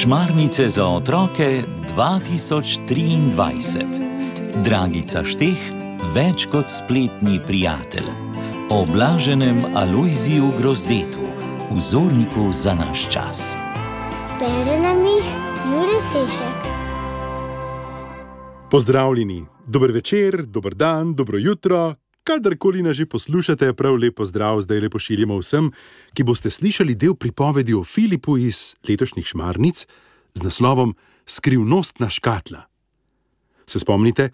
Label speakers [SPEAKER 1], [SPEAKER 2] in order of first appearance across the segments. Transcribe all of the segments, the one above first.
[SPEAKER 1] Šmarnice za otroke 2023. Dragica Šteh, več kot spletni prijatelj. O blaženem Alojziju Grozdetu, vzorniku za naš čas.
[SPEAKER 2] Bere nam jih Jure Sešek.
[SPEAKER 3] Pozdravljeni, dober večer, dober dan, dobro jutro, kadarkoli nas že poslušate, prav lepo zdrav, zdaj lepo širimo vsem, ki boste slišali del pripovedi o Filipu iz letošnjih šmarnic z naslovom Skrivnostna škatla. Se spomnite,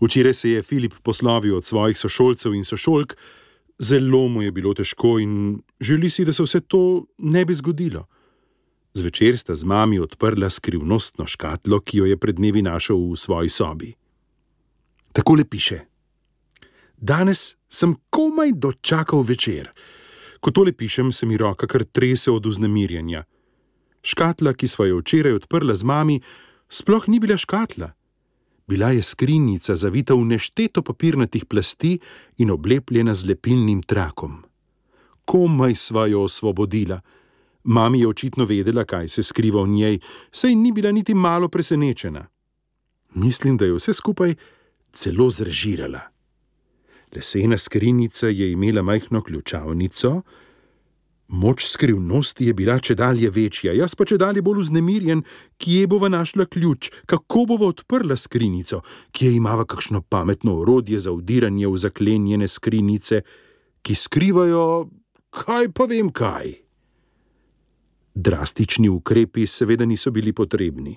[SPEAKER 3] včeraj se je Filip poslovil od svojih sošolcev in sošolk, zelo mu je bilo težko in želi si, da se vse to ne bi zgodilo. Zvečer sta z mami odprla skrivnostno škatlo, ki jo je pred dnevi našel v svoji sobi. Takole piše: Danes sem komaj dočakal večer. Ko tole pišem, se mi roka kar trese od vznemirjenja. Škatla, ki smo jo včeraj odprla z mami, sploh ni bila škatla. Bila je skrinjica, zavita v nešteto papirnatih plasti in oblepljena z lepilnim trakom. Komaj sva jo osvobodila. Mami je očitno vedela, kaj se skriva v njej, saj ni bila niti malo presenečena. Mislim, da je vse skupaj celo zrežirala. Lesena skrinjica je imela majhno ključavnico, moč skrivnosti je bila če dalje večja, jaz pa če dalje bolj vznemirjen, kje bova našla ključ, kako bova odprla skrinjico, kje imava kakšno pametno orodje za vdiranje v zaklenjene skrinjice, ki skrivajo, kaj pa vem kaj. Drastični ukrepi seveda niso bili potrebni.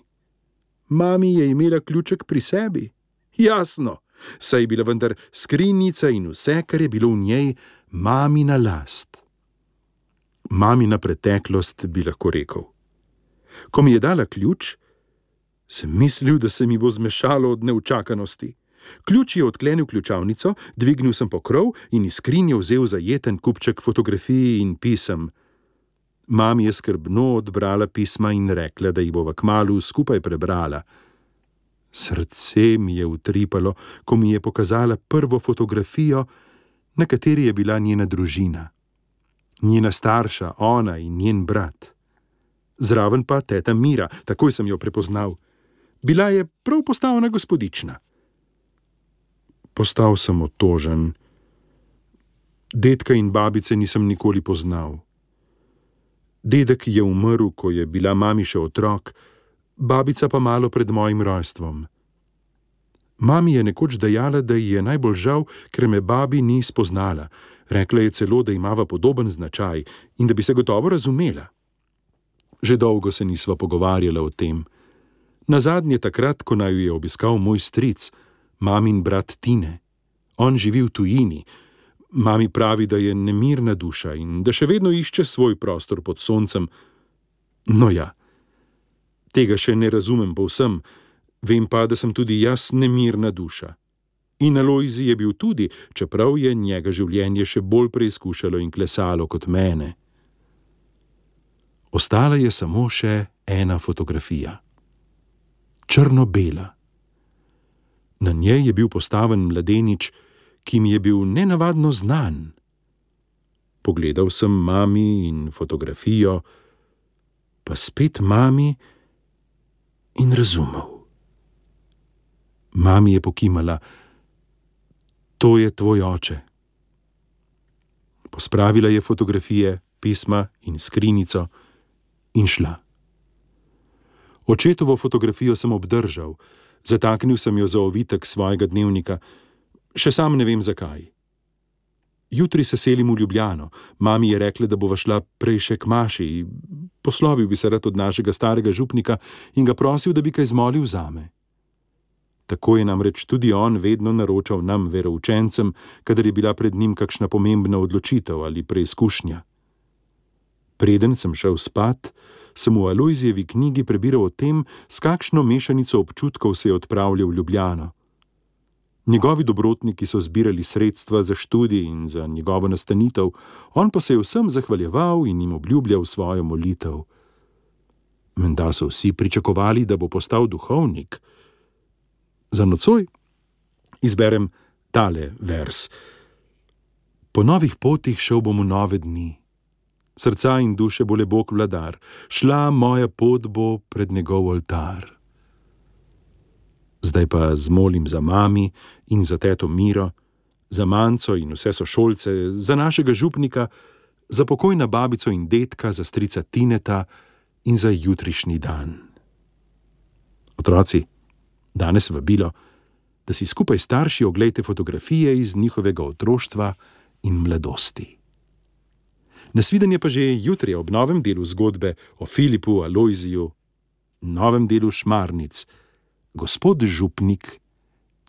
[SPEAKER 3] Mami je imela ključek pri sebi. Jasno, saj je bila vendar skrinjica in vse, kar je bilo v njej, mamina last. Mamina preteklost bi lahko rekel. Ko mi je dala ključ, sem mislil, da se mi bo zmešalo od neučakanosti. Ključ je odklenil ključavnico, dvignil sem pokrov in iz skrinje vzel zajeten kupček fotografij in pisem. Mami je skrbno odbrala pisma in rekla, da jih bova kmalu skupaj prebrala. Srce mi je utripalo, ko mi je pokazala prvo fotografijo, na kateri je bila njena družina. Njena starša, ona in njen brat. Zraven pa teta Mira, takoj sem jo prepoznal. Bila je prav postavna gospodična. Postal sem otožen. Dedka in babice nisem nikoli poznal. Dedek je umrl, ko je bila mami še otrok, babica pa malo pred mojim rojstvom. Mami je nekoč dejala, da ji je najbolj žal, ker me babi ni spoznala. Rekla je celo, da imava podoben značaj in da bi se gotovo razumela. Že dolgo se nisva pogovarjala o tem. Na zadnje takrat, ko naj jo je obiskal moj stric, mamin brat Tine. On živi v tujini. Mami pravi, da je nemirna duša in da še vedno išče svoj prostor pod soncem. No ja, tega še ne razumem povsem, vem pa, da sem tudi jaz nemirna duša. In Alojzi je bil tudi, čeprav je njega življenje še bolj preizkušalo in klesalo kot mene. Ostala je samo še ena fotografija. Črno-bela. Na njej je bil postaven mladenič, ki mi je bil nenavadno znan. Pogledal sem mami in fotografijo, pa spet mami in razumel. Mami je pokimala, to je tvoj oče. Pospravila je fotografije, pisma in skrinjico in šla. Očetovo fotografijo sem obdržal, zataknil sem jo za ovitek svojega dnevnika, še sam ne vem zakaj. Jutri se selim v Ljubljano, mami je rekla, da bova šla prej še k Maši, poslovil bi se rad od našega starega župnika in ga prosil, da bi kaj zmolil zame. Tako je namreč tudi on vedno naročal nam, veroučencem, kadar je bila pred njim kakšna pomembna odločitev ali preizkušnja. Preden sem šel spat, sem v Alojzijevi knjigi prebiral o tem, s kakšno mešanico občutkov se je odpravljal v Ljubljano. Njegovi dobrotniki so zbirali sredstva za študij in za njegovo nastanitev, on pa se je vsem zahvaljeval in jim obljubljal svojo molitev. Menda so vsi pričakovali, da bo postal duhovnik. Za nocoj izberem tale vers. Po novih potih šel bom v nove dni, srca in duše bo le Bog vladar, šla moja pot bo pred njegov oltar. Zdaj pa zmolim za mami in za teto Miro, za manco in vse sošolce, za našega župnika, za pokojna babico in detka, za strica Tineta in za jutrišnji dan. Otroci, danes vabilo, da si skupaj s starši oglejte fotografije iz njihovega otroštva in mladosti. Nasvidenje pa že jutri ob novem delu zgodbe o Filipu Alojziju, novem delu Šmarnic. Gospod Župnik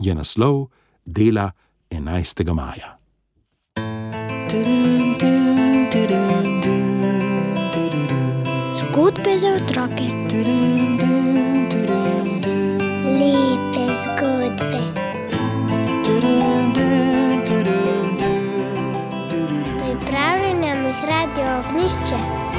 [SPEAKER 3] je naslov dela 11. maja.
[SPEAKER 2] Zgodbe za otroke. Lepe zgodbe. Pripravljeno jih radio ognišče.